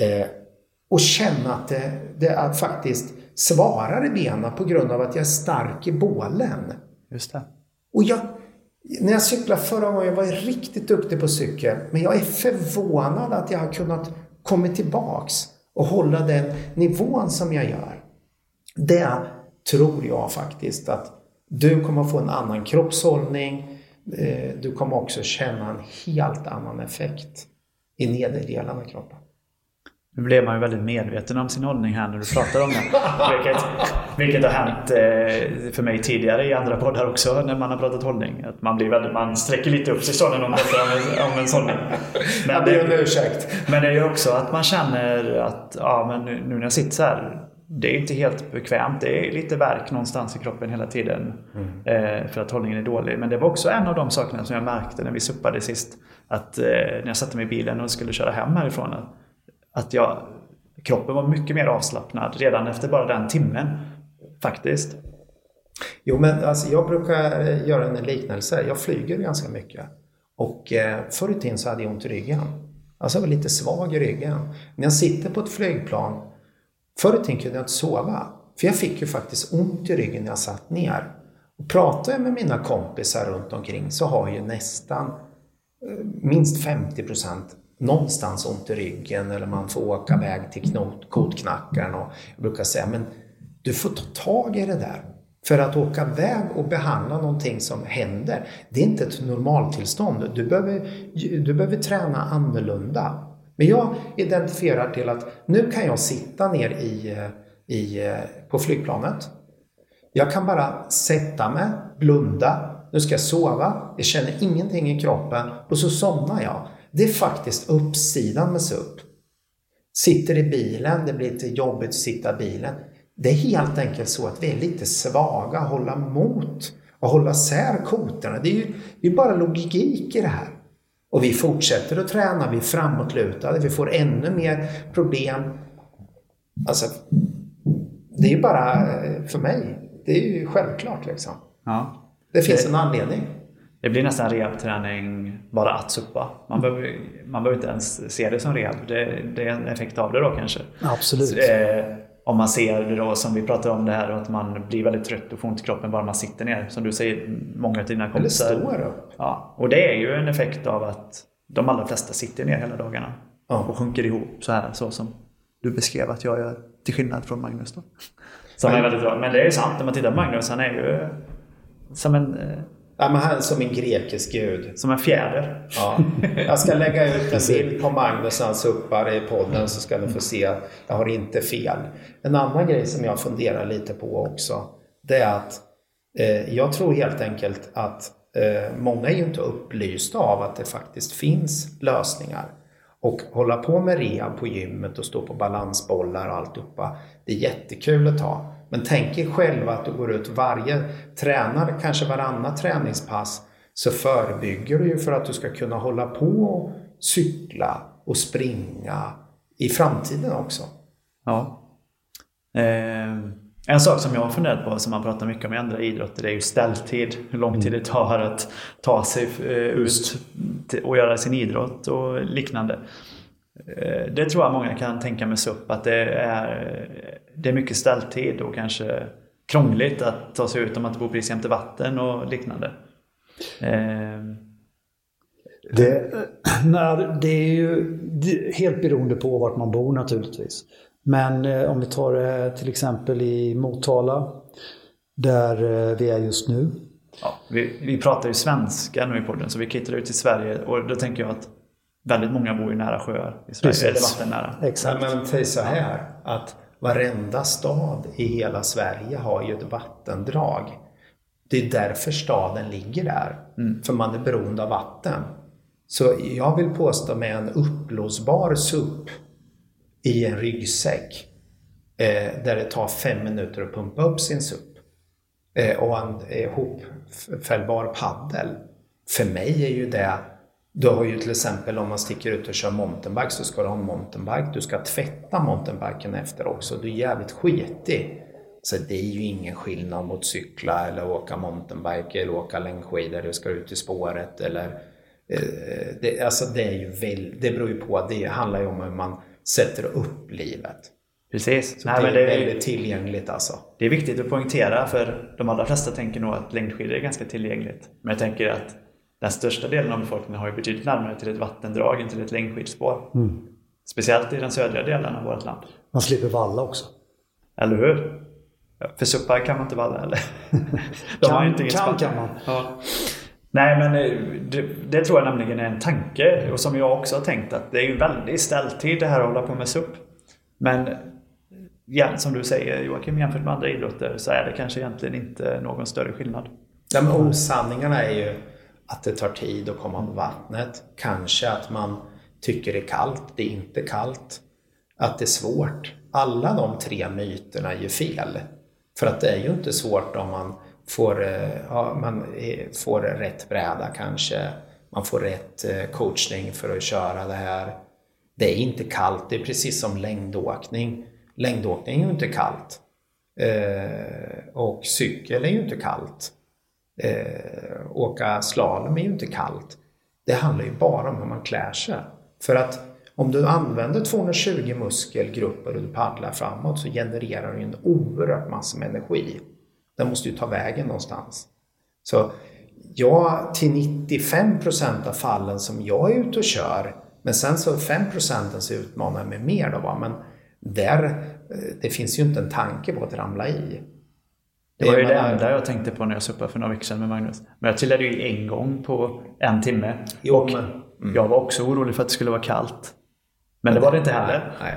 Eh, och känna att det, det är faktiskt svarar i benen på grund av att jag är stark i bålen. Just det. Och jag, när jag cyklade förra gången var jag riktigt duktig på cykel. Men jag är förvånad att jag har kunnat komma tillbaks och hålla den nivån som jag gör. Det tror jag faktiskt att du kommer få en annan kroppshållning. Eh, du kommer också känna en helt annan effekt i nederdelen av kroppen. Nu blev man ju väldigt medveten om sin hållning här när du pratar om det. Vilket, vilket har hänt eh, för mig tidigare i andra poddar också när man har pratat hållning. Att man, blir väldigt, man sträcker lite upp sig pratar om en, om en sån. Men jag ber om ursäkt. Men det är ju också att man känner att ja, men nu, nu när jag sitter så här. Det är inte helt bekvämt. Det är lite verk någonstans i kroppen hela tiden. Mm. Eh, för att hållningen är dålig. Men det var också en av de sakerna som jag märkte när vi suppade sist. Att eh, när jag satte mig i bilen och skulle köra hem härifrån. Att, jag, kroppen var mycket mer avslappnad redan efter bara den timmen. Faktiskt. Jo, men alltså, jag brukar eh, göra en liknelse. Jag flyger ganska mycket. Och eh, förr i tiden så hade jag ont i ryggen. Alltså jag var lite svag i ryggen. När jag sitter på ett flygplan, förr i tiden kunde jag inte sova. För jag fick ju faktiskt ont i ryggen när jag satt ner. Och pratar jag med mina kompisar runt omkring så har ju nästan eh, minst 50 procent någonstans ont i ryggen eller man får åka iväg till kotknackaren. Och jag brukar säga, men du får ta tag i det där. För att åka iväg och behandla någonting som händer, det är inte ett normaltillstånd. Du behöver, du behöver träna annorlunda. Men jag identifierar till att nu kan jag sitta ner i, eh, i, eh, på flygplanet. Jag kan bara sätta mig, blunda, nu ska jag sova, jag känner ingenting i kroppen och så somnar jag. Det är faktiskt uppsidan med SUP. Sitter i bilen, det blir lite jobbigt att sitta i bilen. Det är helt enkelt så att vi är lite svaga att hålla mot och hålla sär kotorna. Det är ju det är bara logik i det här. Och vi fortsätter att träna, vi är framåtlutade, vi får ännu mer problem. Alltså, det är ju bara för mig, det är ju självklart liksom. Ja. Det finns det... en anledning. Det blir nästan rehabträning bara att suppa. Man behöver, man behöver inte ens se det som rehab. Det, det är en effekt av det då kanske. Absolut. Så, eh, om man ser det då som vi pratade om det här att man blir väldigt trött och får ont i kroppen bara man sitter ner. Som du säger, många av dina kompisar. Eller står upp. Ja, och det är ju en effekt av att de allra flesta sitter ner hela dagarna. Ja. Och sjunker ihop så här så som du beskrev att jag gör. Till skillnad från Magnus då. Som är väldigt bra. Men det är ju sant när man tittar på Magnus. Han är ju som en Ja, men han är som en grekisk gud. Som en fjäder. Ja. Jag ska lägga ut en bild på Magnus när han suppar i podden så ska ni få se. Jag har inte fel. En annan grej som jag funderar lite på också. Det är att eh, jag tror helt enkelt att eh, många är ju inte upplysta av att det faktiskt finns lösningar. Och hålla på med rehab på gymmet och stå på balansbollar och alltihopa. Det är jättekul ett tag. Men tänk er själva att du går ut varje, tränar kanske varannat träningspass så förebygger du ju för att du ska kunna hålla på och cykla och springa i framtiden också. Ja. Eh, en sak som jag har funderat på som man pratar mycket om i andra idrotter är ju ställtid. Hur lång tid det tar att ta sig eh, ut och göra sin idrott och liknande. Eh, det tror jag många kan tänka med SUP att det är, det är mycket ställtid och kanske krångligt att ta sig ut om man inte bor precis jämte vatten och liknande. Eh, det, nej, det är ju helt beroende på vart man bor naturligtvis. Men eh, om vi tar det till exempel i Motala, där vi är just nu. Ja, vi, vi pratar ju svenska nu i podden, så vi kittar ut i Sverige och då tänker jag att väldigt många bor ju nära sjöar i Sverige, Precis. eller vattennära. Exakt. Men säg så här, att varenda stad i hela Sverige har ju ett vattendrag. Det är därför staden ligger där. Mm. För man är beroende av vatten. Så jag vill påstå med en uppblåsbar SUP i en ryggsäck eh, där det tar fem minuter att pumpa upp sin SUP eh, och en eh, hopfällbar paddel. För mig är ju det du har ju till exempel om man sticker ut och kör mountainbike så ska du ha en mountainbike. Du ska tvätta mountainbiken efter också. Du är jävligt skitig. Så det är ju ingen skillnad mot cykla eller åka mountainbike eller åka längdskidor. Du ska ut i spåret eller Eh, det, alltså det är ju väl, det beror ju på, det handlar ju om hur man sätter upp livet. Precis. Så Nej, det är, det är väldigt tillgängligt alltså. Det är viktigt att poängtera för de allra flesta tänker nog att längdskidor är ganska tillgängligt. Men jag tänker att den största delen av befolkningen har ju betydligt närmare till ett vattendrag än till ett längdskidspår. Mm. Speciellt i den södra delen av vårt land. Man slipper valla också. Eller hur? För suppar kan man inte valla eller? De kan, har inte kan, kan man. Ja. Nej men eh, det, det, tror jag nämligen är en tanke och som jag också har tänkt att det är ju väldigt ställtid det här att hålla på med SUP. Men ja, som du säger Joakim, jämfört med andra idrotter så är det kanske egentligen inte någon större skillnad. Ja, men osanningarna är ju att det tar tid att komma på vattnet. Kanske att man tycker det är kallt, det är inte kallt. Att det är svårt. Alla de tre myterna är ju fel. För att det är ju inte svårt om man får, eh, ja, man får rätt bräda kanske. Man får rätt eh, coachning för att köra det här. Det är inte kallt, det är precis som längdåkning. Längdåkning är ju inte kallt. Eh, och cykel är ju inte kallt. Eh, åka slalom är ju inte kallt. Det handlar ju bara om hur man klär sig. För att om du använder 220 muskelgrupper och du paddlar framåt så genererar du en oerhört massa med energi. Den måste ju ta vägen någonstans. Så ja, till 95 procent av fallen som jag är ute och kör, men sen så 5 så utmanar jag mig mer då. Va? Men där, eh, det finns ju inte en tanke på att ramla i. Det var ju det enda jag tänkte på när jag suppade för några veckor sedan med Magnus. Men jag trillade ju en gång på en timme. Jo, och mm. jag var också orolig för att det skulle vara kallt. Men, men det var det inte heller. Nej,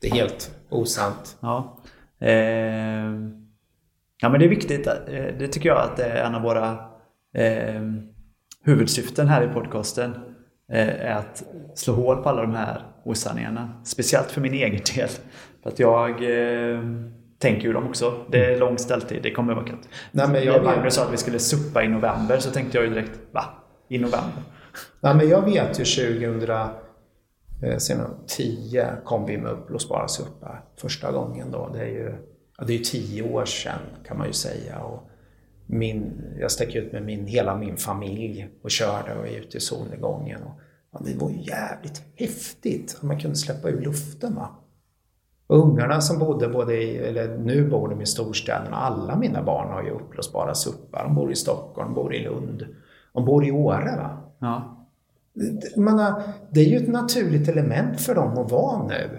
det är helt osant. Ja. Eh, ja men det är viktigt. Eh, det tycker jag att det är en av våra eh, huvudsyften här i podcasten. Eh, är att slå hål på alla de här osanningarna. Speciellt för min egen del. För att jag eh, tänker ju dem också. Det är lång ställtid, det kommer vara kallt. Nej, men jag Magnus vet... sa att vi skulle suppa i november så tänkte jag ju direkt, va? I november? Nej, men jag vet ju 2010 eh, kom vi med uppblåsbara suppar första gången då. Det är ju ja, det är tio år sedan kan man ju säga. Och min, jag stack ut med min, hela min familj och körde och är ute i solnedgången. Och, ja, det var ju jävligt häftigt att man kunde släppa ur luften. Va? Ungarna som bodde både i, eller nu bor de i storstäderna, alla mina barn har ju upplösbara suppar. De bor i Stockholm, de bor i Lund, de bor i Åre. Va? Ja. Menar, det är ju ett naturligt element för dem att vara nu.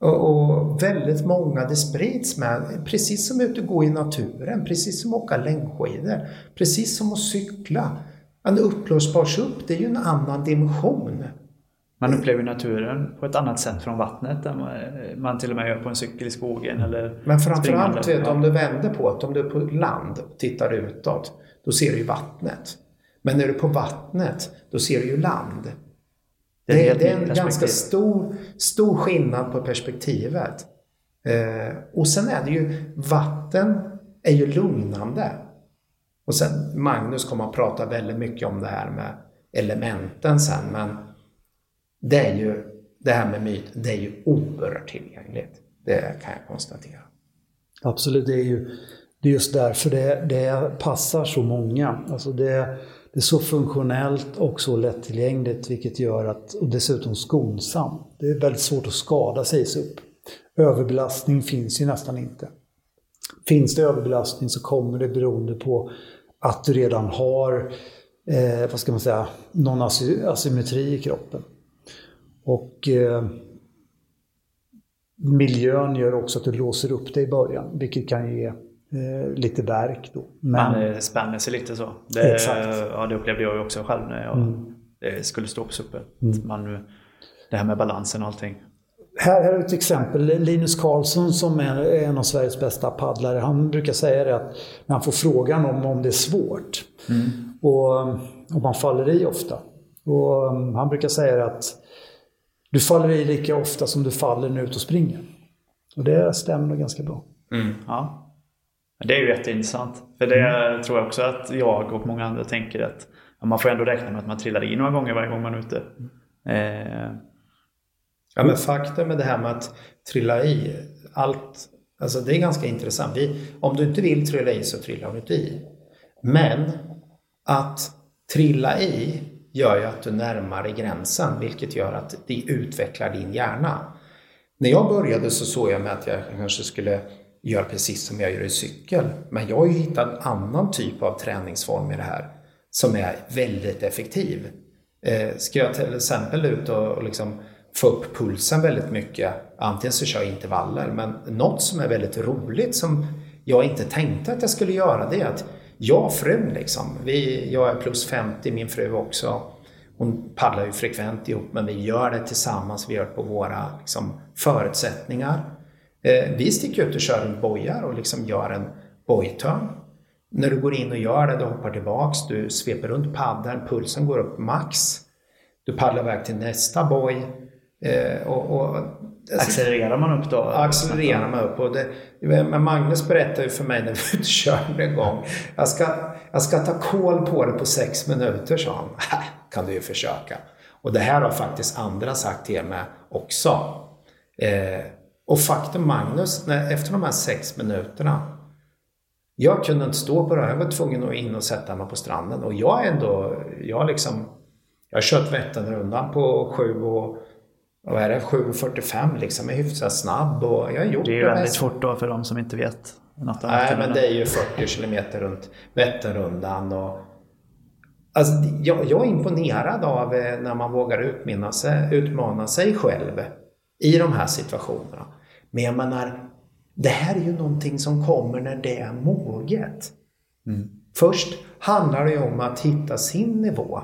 Och, och, väldigt många det sprids med, precis som ute och gå i naturen, precis som att åka längdskidor, precis som att cykla. En uppblåsbar SUP, det är ju en annan dimension. Man upplever naturen på ett annat sätt från vattnet än man till och med gör på en cykel i skogen eller Men framförallt vet, om du vänder på det, om du är på land och tittar utåt, då ser du ju vattnet. Men när du är på vattnet, då ser du ju land. Det är, det är en ganska stor, stor skillnad på perspektivet. Eh, och sen är det ju, vatten är ju lugnande. Och sen Magnus kommer att prata väldigt mycket om det här med elementen sen, men det är ju, det här med myt, det är ju oerhört tillgängligt. Det kan jag konstatera. Absolut, det är ju det är just därför det, det passar så många. Alltså det, det är så funktionellt och så lättillgängligt vilket gör att, och dessutom skonsamt. Det är väldigt svårt att skada sig upp. Överbelastning finns ju nästan inte. Finns det överbelastning så kommer det beroende på att du redan har, eh, vad ska man säga, någon asymmetri i kroppen. Och eh, miljön gör också att du låser upp dig i början, vilket kan ge eh, lite verk då. Men, Man eh, spänner sig lite så. Det, exakt. Ja, det upplevde jag ju också själv när jag mm. skulle stå på suppen. Mm. Man, det här med balansen och allting. Här, här är ett exempel. Linus Karlsson som är en av Sveriges bästa paddlare. Han brukar säga det att när han får frågan om, om det är svårt. Mm. Och, och man faller i ofta. Och um, han brukar säga att du faller i lika ofta som du faller när du är ute och springer. Och det stämmer nog ganska bra. Mm. Ja. Det är ju jätteintressant. För det mm. tror jag också att jag och många andra tänker att man får ändå räkna med att man trillar i några gånger varje gång man är ute. Eh. Ja men faktum med det här med att trilla i, allt, alltså det är ganska intressant. Vi, om du inte vill trilla i så trillar du inte i. Men att trilla i gör ju att du närmar dig gränsen vilket gör att det utvecklar din hjärna. När jag började så såg jag mig att jag kanske skulle göra precis som jag gör i cykel. Men jag har ju hittat en annan typ av träningsform i det här som är väldigt effektiv. Eh, ska jag till exempel ut och, och liksom få upp pulsen väldigt mycket, antingen så kör jag intervaller, men något som är väldigt roligt som jag inte tänkte att jag skulle göra det är att jag och frun liksom, vi, jag är plus 50, min fru också. Hon paddlar ju frekvent ihop men vi gör det tillsammans, vi gör det på våra liksom, förutsättningar. Eh, vi sticker ut och kör runt bojar och liksom gör en bojtörn. När du går in och gör det, du hoppar tillbaks, du sveper runt paddeln, pulsen går upp max. Du paddlar iväg till nästa boj. Eh, och, och, accelererar man upp då? Accelererar man upp. Och det, men Magnus berättade ju för mig när vi körde en gång. Jag ska, jag ska ta koll på det på sex minuter, sa han. kan du ju försöka. Och det här har faktiskt andra sagt till mig också. Eh, och faktum Magnus, när, efter de här sex minuterna jag kunde inte stå på det. Jag var tvungen att in och sätta mig på stranden. Och jag är ändå, jag liksom, jag har kört Vätternrundan på 7 och vad är det, 7.45 liksom, är hyfsat snabb och jag har gjort det är ju väldigt mest. fort då för de som inte vet något. Nej, men det är ju 40 kilometer runt Vätternrundan och Alltså, jag, jag är imponerad av eh, när man vågar utmana sig, utmana sig själv i de här situationerna. Men jag menar, det här är ju någonting som kommer när det är moget. Mm. Först handlar det ju om att hitta sin nivå.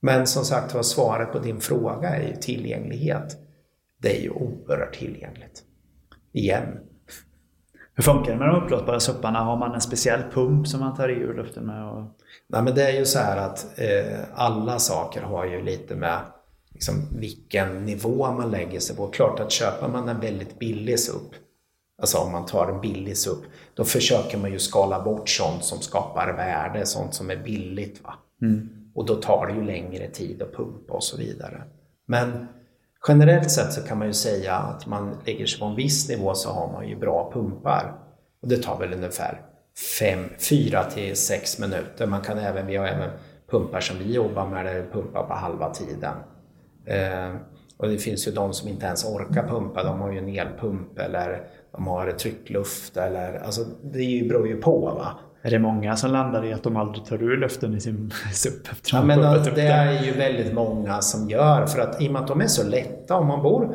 Men som sagt var, svaret på din fråga är ju tillgänglighet. Det är ju oerhört tillgängligt. Igen. Hur funkar det med de uppblåsbara supparna? Har man en speciell pump som man tar i ur luften med? Och... Nej, men det är ju så här att eh, alla saker har ju lite med liksom, vilken nivå man lägger sig på. Klart att köper man en väldigt billig SUP, alltså om man tar en billig SUP, då försöker man ju skala bort sånt som skapar värde, sånt som är billigt. Va? Mm. Och då tar det ju längre tid att pumpa och så vidare. Men generellt sett så kan man ju säga att man lägger sig på en viss nivå så har man ju bra pumpar. Och det tar väl ungefär 4 till 6 minuter. Man kan även, vi har även pumpar som vi jobbar med där pumpar på halva tiden. Eh, och det finns ju de som inte ens orkar pumpa, de har ju en elpump eller de har tryckluft eller alltså det beror ju på. Va? Är det många som landar i att de aldrig tar ur luften i sin SUP efter ja, men Det är ju väldigt många som gör för att i och med att de är så lätta, om man bor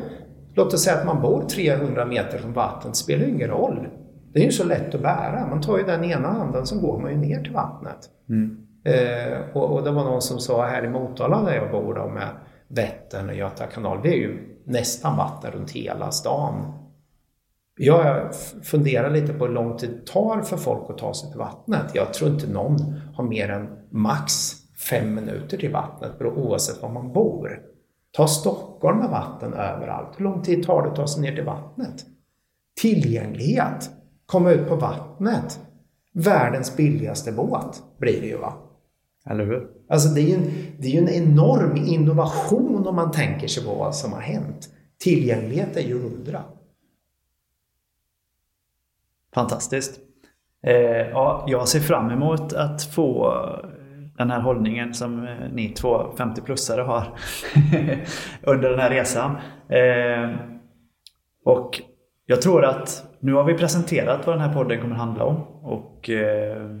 Låt oss säga att man bor 300 meter från vattnet, det spelar ju ingen roll. Det är ju så lätt att bära. Man tar ju den ena handen så går man ju ner till vattnet. Mm. Eh, och, och, det var någon som sa här i Motala där jag bor då med Vättern och Göta kanal, det är ju nästan vatten runt hela stan. Jag funderar lite på hur lång tid det tar för folk att ta sig till vattnet. Jag tror inte någon har mer än max fem minuter till vattnet oavsett var man bor. Ta Stockholm med vatten överallt. Hur lång tid tar det att ta sig ner till vattnet? Tillgänglighet. Komma ut på vattnet. Världens billigaste båt blir det ju va? Eller hur? Alltså det är ju en, det är ju en enorm innovation om man tänker sig på vad som har hänt. Tillgänglighet är ju hundra. Fantastiskt. Eh, ja, jag ser fram emot att få eh, den här hållningen som eh, ni två 50-plussare har under den här resan. Eh, och jag tror att nu har vi presenterat vad den här podden kommer handla om och eh,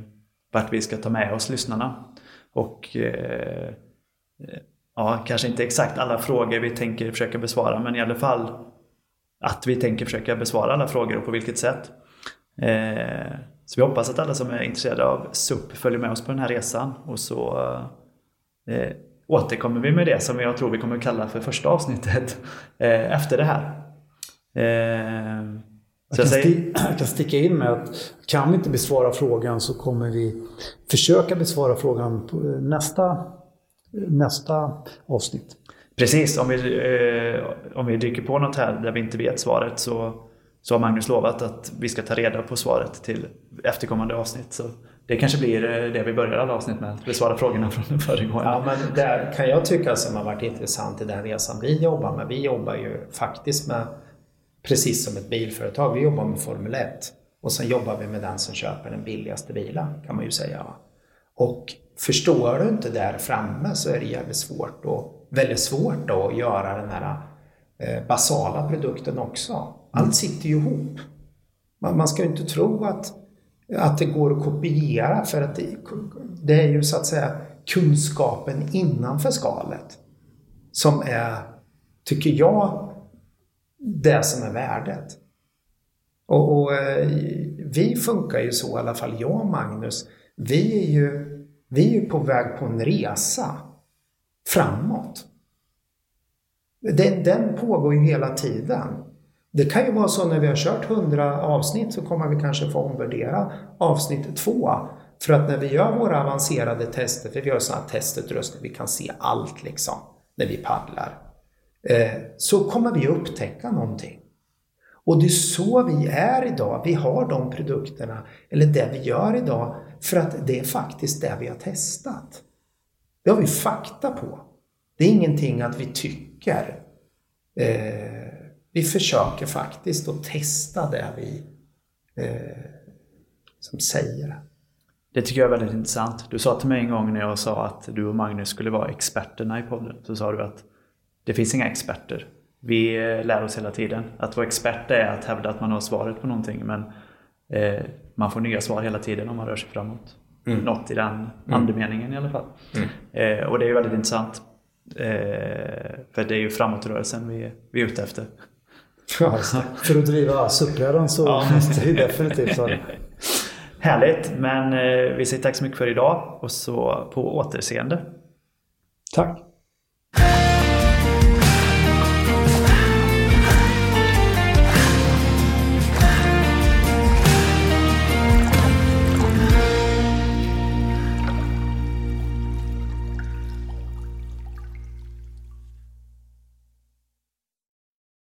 vart vi ska ta med oss lyssnarna. Och eh, eh ja, kanske inte exakt alla frågor vi tänker försöka besvara men i alla fall att vi tänker försöka besvara alla frågor och på vilket sätt. Eh, så vi hoppas att alla som är intresserade av SUP följer med oss på den här resan och så eh, återkommer vi med det som jag tror vi kommer kalla för första avsnittet eh, efter det här. Eh, jag kan, säger... jag kan sticka in med att kan vi inte besvara frågan så kommer vi försöka besvara frågan på nästa, nästa avsnitt. Precis, om vi, eh, om vi dyker på något här där vi inte vet svaret så, så har Magnus lovat att vi ska ta reda på svaret till efterkommande avsnitt. Så det kanske blir eh, det vi börjar alla avsnitt med, att besvara frågorna från den föregående. Ja, men det kan jag tycka som har varit intressant i den resan vi jobbar med. Vi jobbar ju faktiskt med precis som ett bilföretag. Vi jobbar med Formel 1 och sen jobbar vi med den som köper den billigaste bilen kan man ju säga. Och förstår du inte där framme så är det jävligt svårt och väldigt svårt då att göra den här eh, basala produkten också. Allt sitter ju ihop. Man, man ska ju inte tro att, att det går att kopiera för att det, det är ju så att säga kunskapen innanför skalet som är, tycker jag, det som är värdet. Och, och eh, vi funkar ju så, i alla fall jag och Magnus, vi är ju, vi är på väg på en resa framåt. Den, den pågår ju hela tiden. Det kan ju vara så när vi har kört 100 avsnitt så kommer vi kanske få omvärdera avsnitt 2. För att när vi gör våra avancerade tester, för vi har sådana testutrustning, vi kan se allt liksom när vi paddlar. Eh, så kommer vi upptäcka någonting. Och det är så vi är idag. Vi har de produkterna, eller det vi gör idag, för att det är faktiskt det vi har testat. Det har vi fakta på. Det är ingenting att vi tycker. Eh, vi försöker faktiskt att testa det vi eh, som säger. Det tycker jag är väldigt intressant. Du sa till mig en gång när jag sa att du och Magnus skulle vara experterna i podden. Så sa du att det finns inga experter. Vi eh, lär oss hela tiden. Att vara expert är att hävda att man har svaret på någonting. Men eh, man får nya svar hela tiden om man rör sig framåt. Mm. Något i den mm. andemeningen i alla fall. Mm. Eh, och det är ju väldigt intressant. Eh, för det är ju framåtrörelsen vi, vi är ute efter. Ja, för att driva suppläran så ja. måste vi definitivt det. Härligt, men eh, vi säger tack så mycket för idag och så på återseende. Tack.